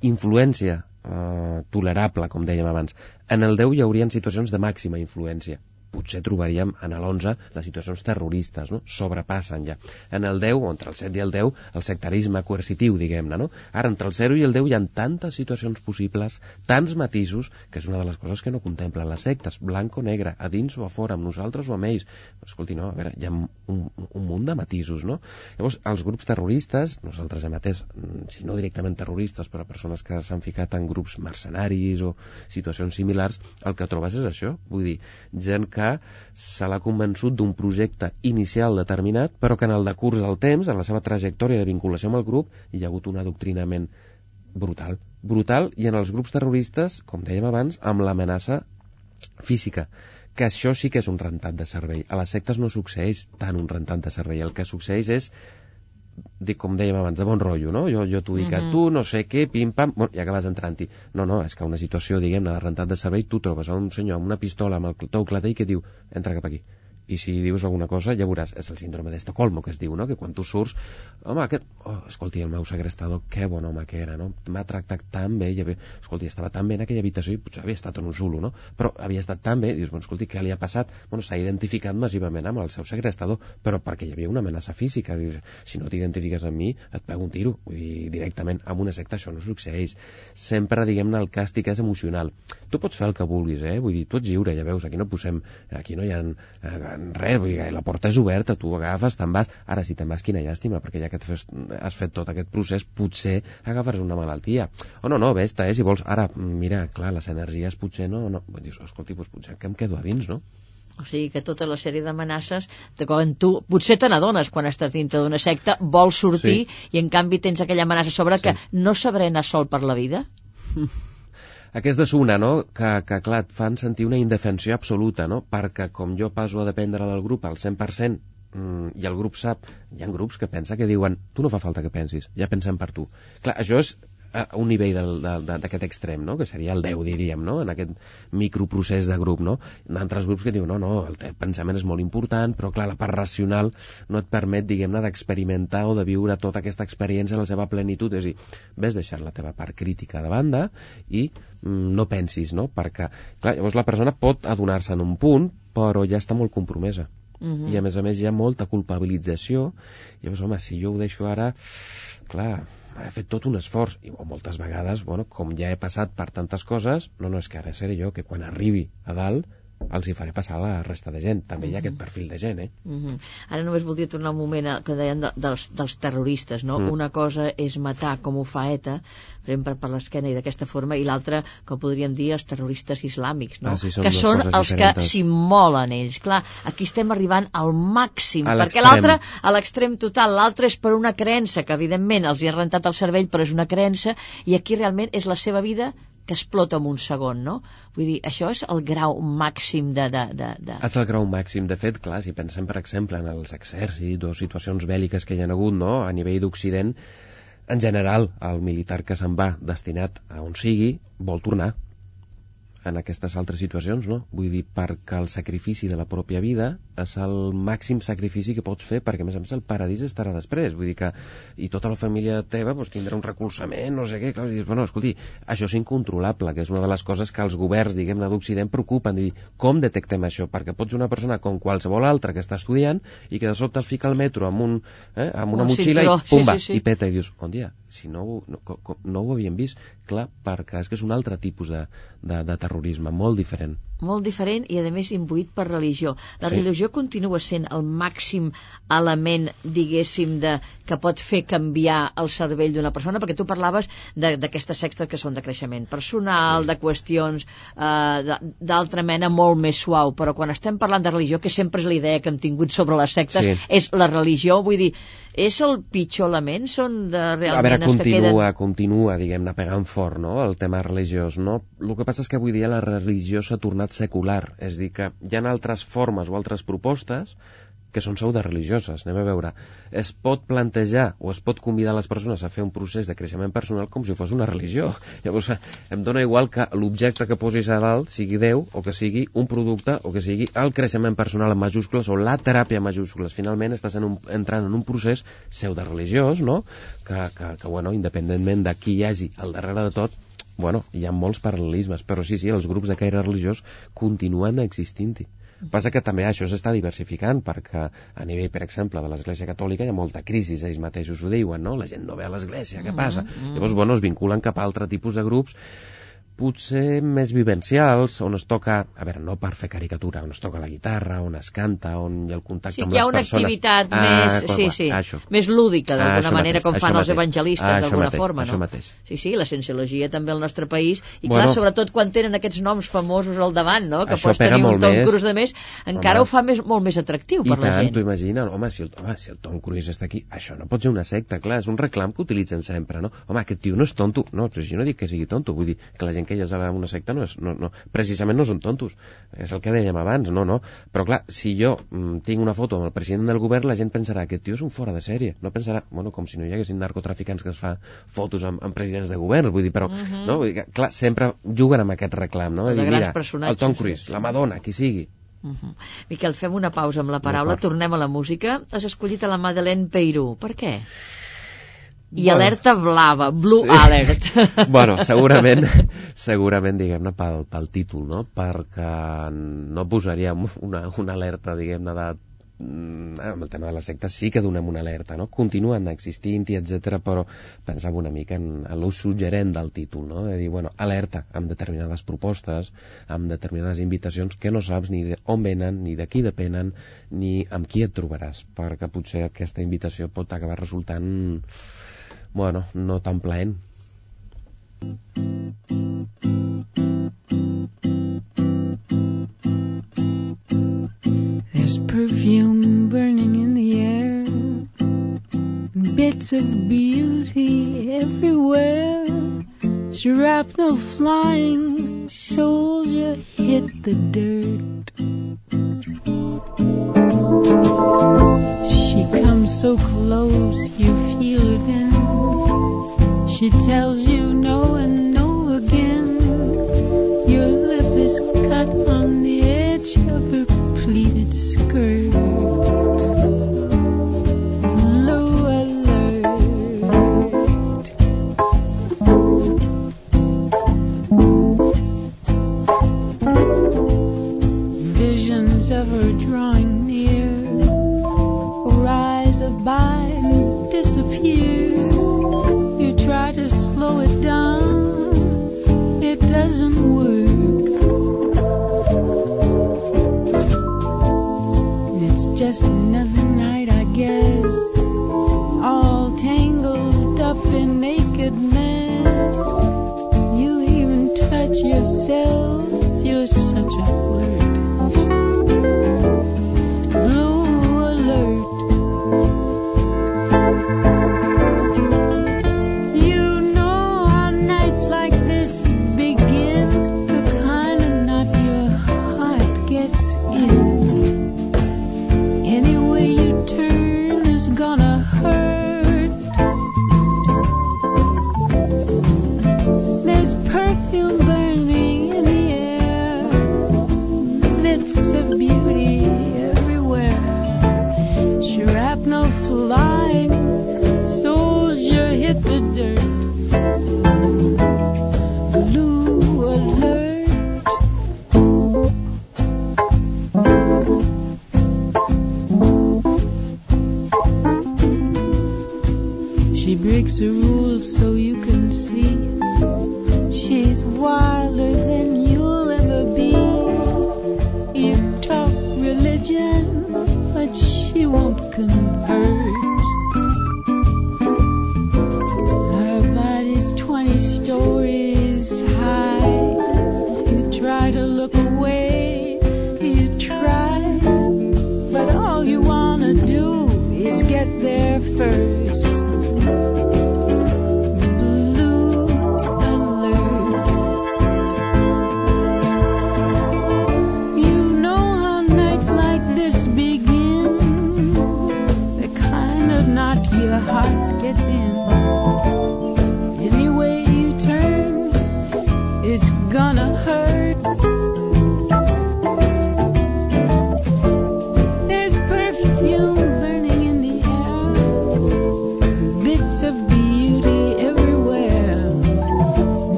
d'influència eh, tolerable, com dèiem abans. En el 10 hi haurien situacions de màxima influència potser trobaríem en l'11 les situacions terroristes, no? sobrepassen ja. En el 10, o entre el 7 i el 10, el sectarisme coercitiu, diguem-ne. No? Ara, entre el 0 i el 10 hi ha tantes situacions possibles, tants matisos, que és una de les coses que no contemplen les sectes, blanc o negre, a dins o a fora, amb nosaltres o amb ells. Escolti, no, a veure, hi ha un, un munt de matisos, no? Llavors, els grups terroristes, nosaltres hem atès, mm, si no directament terroristes, però persones que s'han ficat en grups mercenaris o situacions similars, el que trobes és això, vull dir, gent que que se l'ha convençut d'un projecte inicial determinat, però que en el decurs del temps, en la seva trajectòria de vinculació amb el grup, hi ha hagut un adoctrinament brutal. Brutal, i en els grups terroristes, com dèiem abans, amb l'amenaça física que això sí que és un rentat de servei. A les sectes no succeeix tant un rentat de servei. El que succeeix és dic, com dèiem abans, de bon rotllo, no? Jo, jo t'ho dic mm -hmm. a tu, no sé què, pim-pam, bueno, i acabes entrant-hi. No, no, és que una situació, diguem-ne, de rentat de servei, tu trobes a un senyor amb una pistola amb el teu clatell que diu, entra cap aquí i si dius alguna cosa ja veuràs, és el síndrome d'Estocolmo que es diu, no? que quan tu surts home, aquest, oh, escolti, el meu segrestador que bon home que era, no? m'ha tractat tan bé i, escolti, estava tan bé en aquella habitació i potser havia estat en un zulo, no? però havia estat tan bé, dius, bueno, escolti, què li ha passat? Bueno, s'ha identificat massivament amb el seu segrestador, però perquè hi havia una amenaça física, dius, si no t'identifiques amb mi et pego un tiro, vull dir, directament amb una secta això no succeeix sempre, diguem-ne, el càstig és emocional tu pots fer el que vulguis, eh? vull dir, tu ets lliure, ja veus, aquí no posem, aquí no hi ha eh, res, vull dir, la porta és oberta, tu agafes, te'n vas. Ara, si te'n vas, quina llàstima, perquè ja que has, has fet tot aquest procés, potser agafaràs una malaltia. O no, no, vés eh, si vols. Ara, mira, clar, les energies potser no... no. Dius, escolti, doncs potser que em quedo a dins, no? O sigui que tota la sèrie d'amenaces, de quan tu potser te n'adones quan estàs dintre d'una secta, vols sortir sí. i en canvi tens aquella amenaça sobre sí. que no sabré anar sol per la vida? Aquesta és una, no?, que, que clar, et fan sentir una indefensió absoluta, no?, perquè com jo passo a dependre del grup al 100%, mm, i el grup sap, hi ha grups que pensa que diuen tu no fa falta que pensis, ja pensem per tu. Clar, això és a un nivell d'aquest extrem, no? que seria el 10, diríem, no? en aquest microprocés de grup. No? D'altres grups que diuen, no, no, el pensament és molt important, però clar, la part racional no et permet, diguem-ne, d'experimentar o de viure tota aquesta experiència en la seva plenitud. És a dir, ves deixar la teva part crítica de banda i mm, no pensis, no? Perquè, clar, llavors la persona pot adonar-se en un punt, però ja està molt compromesa. Uh mhm. -huh. I a més a més hi ha molta culpabilització. Llavors, home, si jo ho deixo ara, clar, he fet tot un esforç, i moltes vegades, bueno, com ja he passat per tantes coses, no, no, és que ara seré jo, que quan arribi a dalt els hi faré passar a la resta de gent. També hi ha aquest perfil de gent, eh? Uh -huh. Ara només voldria tornar un moment a, que deien de, dels, dels terroristes, no? Mm. Una cosa és matar, com ho fa ETA, pren per, per l'esquena i d'aquesta forma, i l'altra, com podríem dir, els terroristes islàmics, no? Ah, sí, són que són els diferents. que s'immolen ells. Clar, aquí estem arribant al màxim, a perquè l'altre, a l'extrem total, l'altre és per una creença, que evidentment els hi ha rentat el cervell, però és una creença, i aquí realment és la seva vida que explota en un segon, no? Vull dir, això és el grau màxim de... de, de, de... És el grau màxim. De fet, clar, si pensem, per exemple, en els exèrcits o situacions bèl·liques que hi ha hagut, no?, a nivell d'Occident, en general, el militar que se'n va destinat a on sigui vol tornar. En aquestes altres situacions, no? Vull dir, perquè el sacrifici de la pròpia vida és el màxim sacrifici que pots fer, perquè a més a més el paradís estarà després, vull dir que i tota la família teva pues, tindrà un recolzament, no sé què, clar, dius, bueno, escolti, això és incontrolable, que és una de les coses que els governs, diguem-ne, d'Occident preocupen, dir, com detectem això? Perquè pots una persona com qualsevol altra que està estudiant i que de sobte es fica al metro amb, un, eh, amb una Un motxilla cinturó, i pumba, sí, sí, sí. i peta, i dius, on dia? Si no, no, no ho havíem vist, clar, perquè és que és un altre tipus de, de, de terrorisme, molt diferent. molt diferent i a més imbuït per religió. La Sí. religió continua sent el màxim element, diguéssim, de, que pot fer canviar el cervell d'una persona, perquè tu parlaves de- d'aquestes sectes que són de creixement personal, de qüestions eh, d'altra mena molt més suau, però quan estem parlant de religió, que sempre és la idea que hem tingut sobre les sectes, Sí. és la religió, vull dir, és el pitjor element? Són de realment a veure, els que queden... continua, continua, diguem-ne, pegant fort, no?, el tema religiós, no? El que passa és que avui dia la religió s'ha tornat secular, és dir, que hi ha altres formes o altres propostes que són pseudo-religioses, anem a veure. Es pot plantejar o es pot convidar les persones a fer un procés de creixement personal com si fos una religió. Llavors, em dóna igual que l'objecte que posis a dalt sigui Déu o que sigui un producte o que sigui el creixement personal en majúscules o la teràpia en majúscules. Finalment estàs en un, entrant en un procés pseudo-religiós, no?, que, que, que, bueno, independentment de qui hi hagi al darrere de tot, bueno, hi ha molts paral·lelismes, però sí, sí, els grups de caire religiós continuen existint-hi. Passa que també això s'està diversificant perquè a nivell, per exemple, de l'Església Catòlica hi ha molta crisi, ells mateixos ho diuen, no? La gent no ve a l'Església, què passa? Llavors, bueno, es vinculen cap a altre tipus de grups potser més vivencials, on es toca, a veure, no per fer caricatura, on es toca la guitarra, on es canta, on hi ha el contacte Sí, amb que hi ha les una persones. activitat Ah, més, clar, sí, sí, Això. més lúdica, Ah, d'alguna això manera, mateix, com fan els mateix. evangelistes, Ah, d'alguna forma, no? mateix. Sí, sí, la cienciologia també al nostre país, i Bueno. clar, sobretot quan tenen aquests noms famosos al davant, no?, que pots tenir un Tom. Cruise de més, encara Home. ho fa més, molt més atractiu I per la tant, gent. t'ho imagines, home si, el, home, si el Tom Cruise està aquí, això no pot ser una secta, clar, és un reclam que utilitzen sempre, no? Home, aquest tio no és tonto, no, però jo no dic que sigui tonto, vull dir que la gent que hi és a una secta no és, no, no, precisament no són tontos, és el que dèiem abans, no, no, però clar, si jo mm, tinc una foto amb el president del govern, la gent pensarà que tio és un fora de sèrie, no pensarà, bueno, com si no hi haguessin narcotraficants que es fa fotos amb, amb presidents de govern, vull dir, però, no, vull dir clar, sempre juguen amb aquest reclam, no? De dir, mira, el Tom Cruise, la Madonna, qui sigui, Uh -huh. Miquel, fem una pausa amb la paraula, tornem a la música. Has escollit a la Madeleine Peiró. Per què? I Bueno. alerta blava, Blue Sí. Alert. bueno, segurament, segurament, diguem-ne, pel, pel títol, no? Perquè no posaríem una, una alerta, diguem-ne, de mm, amb el tema de les sectes sí que donem una alerta, no? Continuen existint i etc però pensava una mica en, en l'ús suggerent del títol, no? De dir, bueno, alerta amb determinades propostes, amb determinades invitacions que no saps ni de on venen, ni de qui depenen, ni amb qui et trobaràs, perquè potser aquesta invitació pot acabar resultant, bueno, no tan plaent. There's perfume burning in the air, bits of beauty everywhere. Shrapnel flying, soldier hit the dirt. She comes so close, you feel her then. She tells you no and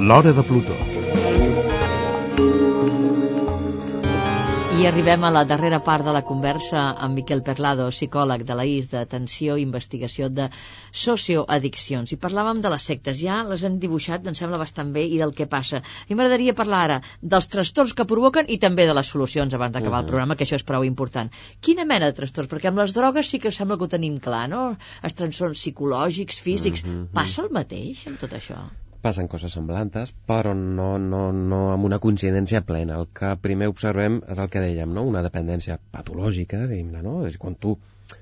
L'Hora de Plutó. I arribem a la darrera part de la conversa amb Miquel Perlado, psicòleg de la IS d'Atenció i Investigació de Socioaddiccions. I parlàvem de les sectes, ja les han dibuixat, em sembla bastant bé, i del que passa. A mi m'agradaria parlar ara dels trastorns que provoquen i també de les solucions abans d'acabar Mhm. el programa, que això és prou important. Quina mena de trastorns? Perquè amb les drogues sí que sembla que ho tenim clar, no? Els trastorns psicològics, físics... Mhm. Passa el mateix amb tot això? Passen coses semblantes, però no, no, no amb una coincidència plena. El que primer observem és el que dèiem, no? una dependència patològica, diguem-ne, no? És quan tu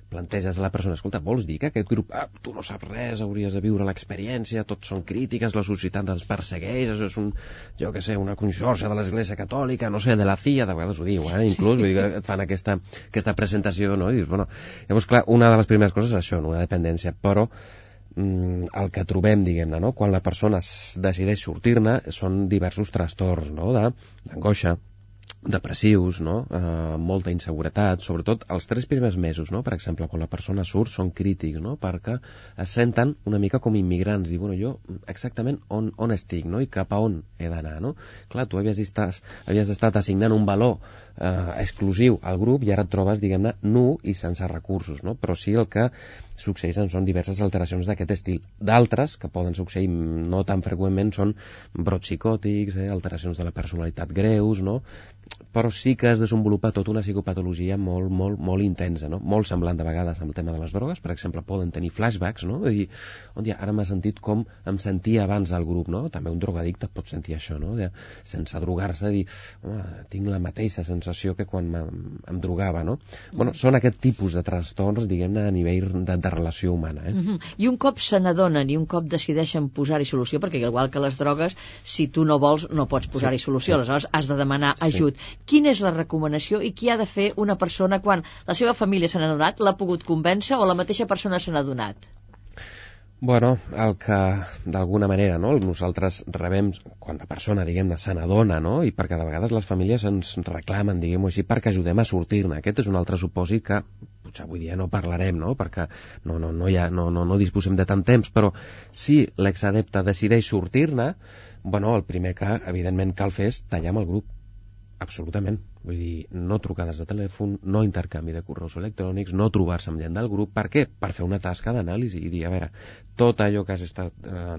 planteges a la persona, escolta, vols dir que aquest grup, ah, tu no saps res, hauries de viure l'experiència, tots són crítiques, la societat ens persegueix, això és un, jo que sé, una conxorxa de l'Església Catòlica, no sé, de la CIA, de vegades ho diu, eh, inclús, vull dir que et fan aquesta, aquesta presentació, no? I dius, bueno, llavors, clar, una de les primeres coses és això, no? una dependència, però el que trobem, diguem-ne, no? quan la persona es decideix sortir-ne són diversos trastorns no? de- d'angoixa, depressius, no? eh, molta inseguretat, sobretot els tres primers mesos, no? per exemple, quan la persona surt són crítics, no? perquè es senten una mica com immigrants, diuen, bueno, jo exactament on, on estic no? i cap a on he d'anar. No? Clar, tu havies estat, havies estat assignant un valor eh, exclusiu al grup i ara et trobes, diguem-ne, nu i sense recursos, no? però sí el que succeeixen són diverses alteracions d'aquest estil. D'altres, que poden succeir no tan freqüentment, són brots psicòtics, eh, alteracions de la personalitat greus, no? Però sí que es desenvolupa tota una psicopatologia molt, molt, molt intensa, no? molt semblant de vegades amb el tema de les drogues, per exemple, poden tenir flashbacks, no? I on ara m'ha sentit com em sentia abans al grup, no? També un drogadicte pot sentir això, no? De, sense drogar-se, dir, home, tinc la mateixa sensació que quan em, drogava, no? Bueno, són aquest tipus de trastorns, diguem-ne, a nivell de, de relació humana, eh? Mhm. I un cop se n'adonen i un cop decideixen posar-hi solució, perquè igual que les drogues, si tu no vols no pots posar-hi solució, sí. aleshores has de demanar Sí. ajut. Quina és la recomanació i què ha de fer una persona quan la seva família se n'ha adonat, l'ha pogut convèncer o la mateixa persona se n'ha adonat? Bueno, el que d'alguna manera no, nosaltres rebem quan la persona, diguem-ne, se n'adona, no? i perquè de vegades les famílies ens reclamen, diguem-ho així, perquè ajudem a sortir-ne. Aquest és un altre supòsit que potser avui dia no parlarem, no? perquè no, no, no, ha, no, no, no disposem de tant temps, però si l'exadepte decideix sortir-ne, bueno, el primer que, evidentment, cal fer és tallar amb el grup. Absolutament. Vull dir, no trucades de telèfon, no intercanvi de correus electrònics, no trobar-se amb gent del grup. Per què? Per fer una tasca d'anàlisi i dir, a veure, tot allò que has estat eh,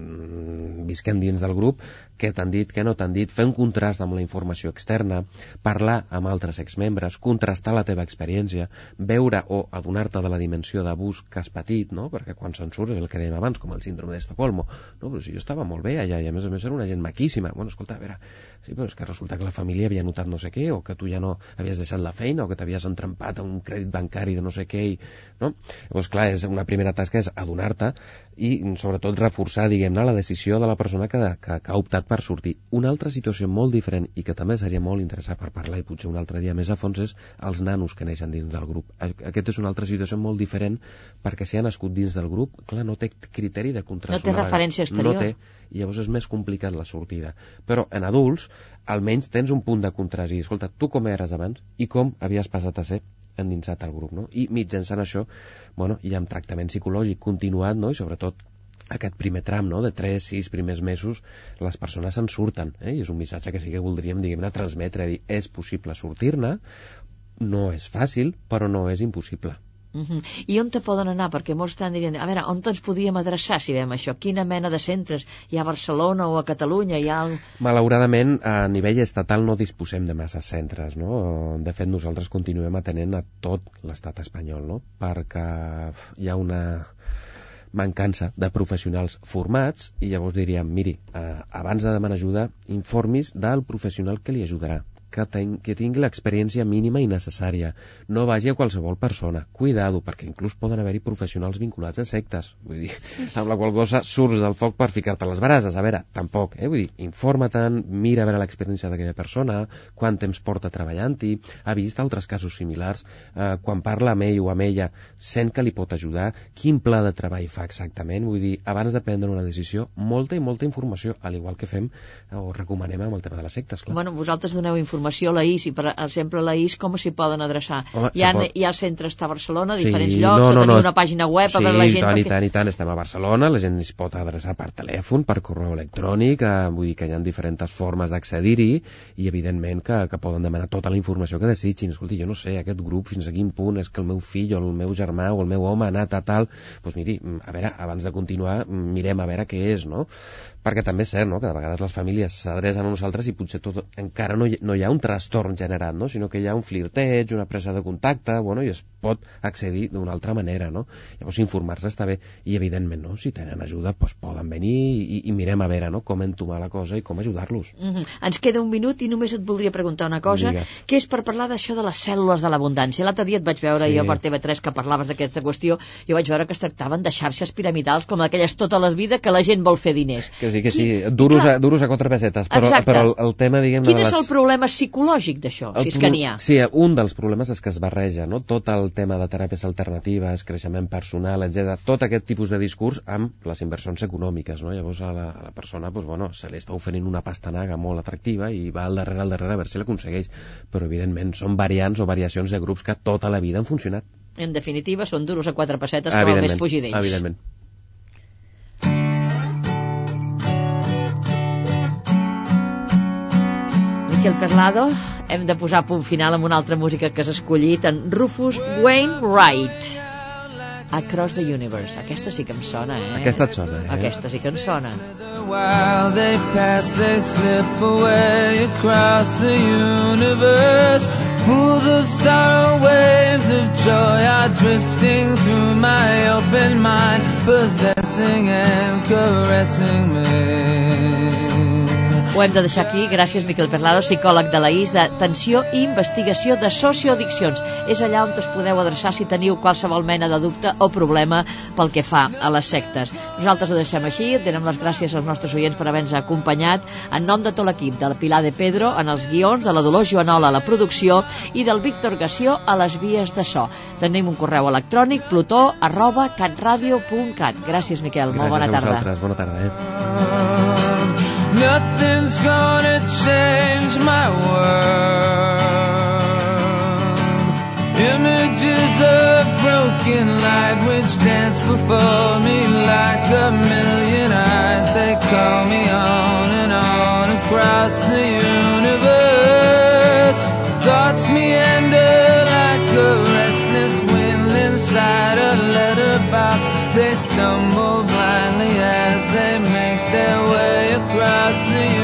visquent dins del grup, què t'han dit, què no t'han dit, fer un contrast amb la informació externa, parlar amb altres exmembres, contrastar la teva experiència, veure o adonar-te de la dimensió d'abús que has patit, no? perquè quan se'n surt és el que dèiem abans, com el síndrome d'Estocolmo. No, però si jo estava molt bé allà i a més a més era una gent maquíssima. Bueno, escolta, a veure, sí, però és que resulta que la família havia notat no sé què, o que tu ja no havies deixat la feina, o que t'havies entrampat a un crèdit bancari de no sé què, i, no? Llavors, clar, és una primera tasca és adonar-te i sobretot reforçar, diguem-ne, la decisió de la persona que, que, que ha optat per sortir. Una altra situació molt diferent i que també seria molt interessant per parlar i potser un altre dia més a fons és els nanos que neixen dins del grup. Aquest és una altra situació molt diferent perquè si ha nascut dins del grup, clar, no té criteri de contrast. No té referència exterior. No té, i llavors és més complicat la sortida. Però en adults, almenys tens un punt de contrast i, escolta, tu com eres abans i com havies passat a ser endinsat al grup, no? I mitjançant això, bueno, hi ha un tractament psicològic continuat, no? I sobretot aquest primer tram, no?, de 3, 6 primers mesos, les persones se'n surten, eh? I és un missatge que sí que voldríem, diguem-ne, transmetre, dir, és possible sortir-ne, no és fàcil, però no és impossible. Uh -huh. I on te poden anar? Perquè molts estan dient, a veure, on ens podíem adreçar si veiem això? Quina mena de centres? Hi ha a Barcelona o a Catalunya? Hi ha... Malauradament, a nivell estatal no disposem de massa centres, no? De fet, nosaltres continuem atenent a tot l'estat espanyol, no? Perquè hi ha una mancança de professionals formats i llavors diríem, miri, eh, abans de demanar ajuda, informis del professional que li ajudarà que, ten, que tingui l'experiència mínima i necessària. No vagi a qualsevol persona. Cuidado, perquè inclús poden haver-hi professionals vinculats a sectes. Vull dir, amb la qual cosa surts del foc per ficar-te les brases. A veure, tampoc, eh? Vull dir, informa-te'n, mira a veure l'experiència d'aquella persona, quant temps porta treballant-hi, ha vist altres casos similars, eh, quan parla amb ell o amb ella, sent que li pot ajudar, quin pla de treball fa exactament. Vull dir, abans de prendre una decisió, molta i molta informació, al igual que fem o recomanem amb el tema de les sectes, clar. Bueno, vosaltres doneu informació informació a la IS i per exemple a la IS com s'hi poden adreçar? Home, hi, ha, pot- hi ha centres a Barcelona, a Sí, diferents llocs, o teniu una pàgina web sí, a veure la gent... i tant, i perquè- tant, i tant. Estem a Barcelona, la gent es pot adreçar per telèfon, per correu electrònic, eh, vull dir que hi ha diferents formes d'accedir-hi i evidentment que, que poden demanar tota la informació que desitgin. Escolti, jo no sé, aquest grup fins a quin punt és que el meu fill o el meu germà o el meu home ha anat a tal... Doncs miri, mm, a veure, abans de continuar, mm, mirem a veure què és, no? Perquè també és cert, no?, que de vegades les famílies s'adrecen a nosaltres i potser tot, encara no hi, no hi ha un trastorn generat, no?, sinó que hi ha un flirteig, una presa de contacte, bueno, i es pot accedir d'una altra manera, no? Llavors, informar-se està bé, i evidentment, no?, si tenen ajuda, doncs poden venir i, i mirem a veure, no?, com entomar la cosa i com ajudar-los. Mhm. Ens queda un minut i només et voldria preguntar una cosa, Digues. que és per parlar d'això de les cèl·lules de l'abundància. L'altre dia et vaig veure Sí. jo per TV3 que parlaves d'aquesta qüestió, jo vaig veure que es tractaven de xarxes piramidals com aquelles tota la vida que la gent vol fer diners. Que sí, que sí, duros, clar. a, duros a quatre pesetes, però, Exacte. però el, el tema, diguem Quin és les... el problema psicològic d'això, si és que n'hi ha? Sí, un dels problemes és que es barreja, no? Tot el tema de teràpies alternatives, creixement personal, etc. tot aquest tipus de discurs amb les inversions econòmiques, no? Llavors a la, a la persona, doncs, bueno, se li està oferint una pastanaga molt atractiva i va al darrere, al darrere, a veure si l'aconsegueix. Però, evidentment, són variants o variacions de grups que tota la vida han funcionat. En definitiva, són duros a quatre pessetes com el més fugir d'ells. evidentment. Miquel Perlado, hem de posar punt final amb una altra música que has escollit, en Rufus Wainwright. Across the Universe. Aquesta sí que em sona, eh? Aquesta et sona, eh? Aquesta sí que em sona. While they pass, they slip away across the universe. Pools of sorrow, waves of joy are drifting through my open mind, possessing and caressing me. Ho hem de deixar aquí. Gràcies, Miquel Perlado, psicòleg de la IS d'Atenció i Investigació de Socioaddiccions. És allà on us podeu adreçar si teniu qualsevol mena de dubte o problema pel que fa a les sectes. Nosaltres ho deixem així. Donem les gràcies als nostres oients per haver-nos acompanyat. En nom de tot l'equip, de la Pilar de Pedro en els guions, de la Dolors Joanola a la producció i del Víctor Gació a les vies de so. Tenim un correu electrònic plutó arroba catradio.cat. Gràcies, Miquel. Molt Gràcies bona a tarda. vosaltres. Bona tarda, eh? Nothing's gonna change my world. Images of broken light which dance before me like a million eyes. They call me on and on across the universe. Thoughts meander like a restless wind inside a letterbox. They stumble blindly as they make their way across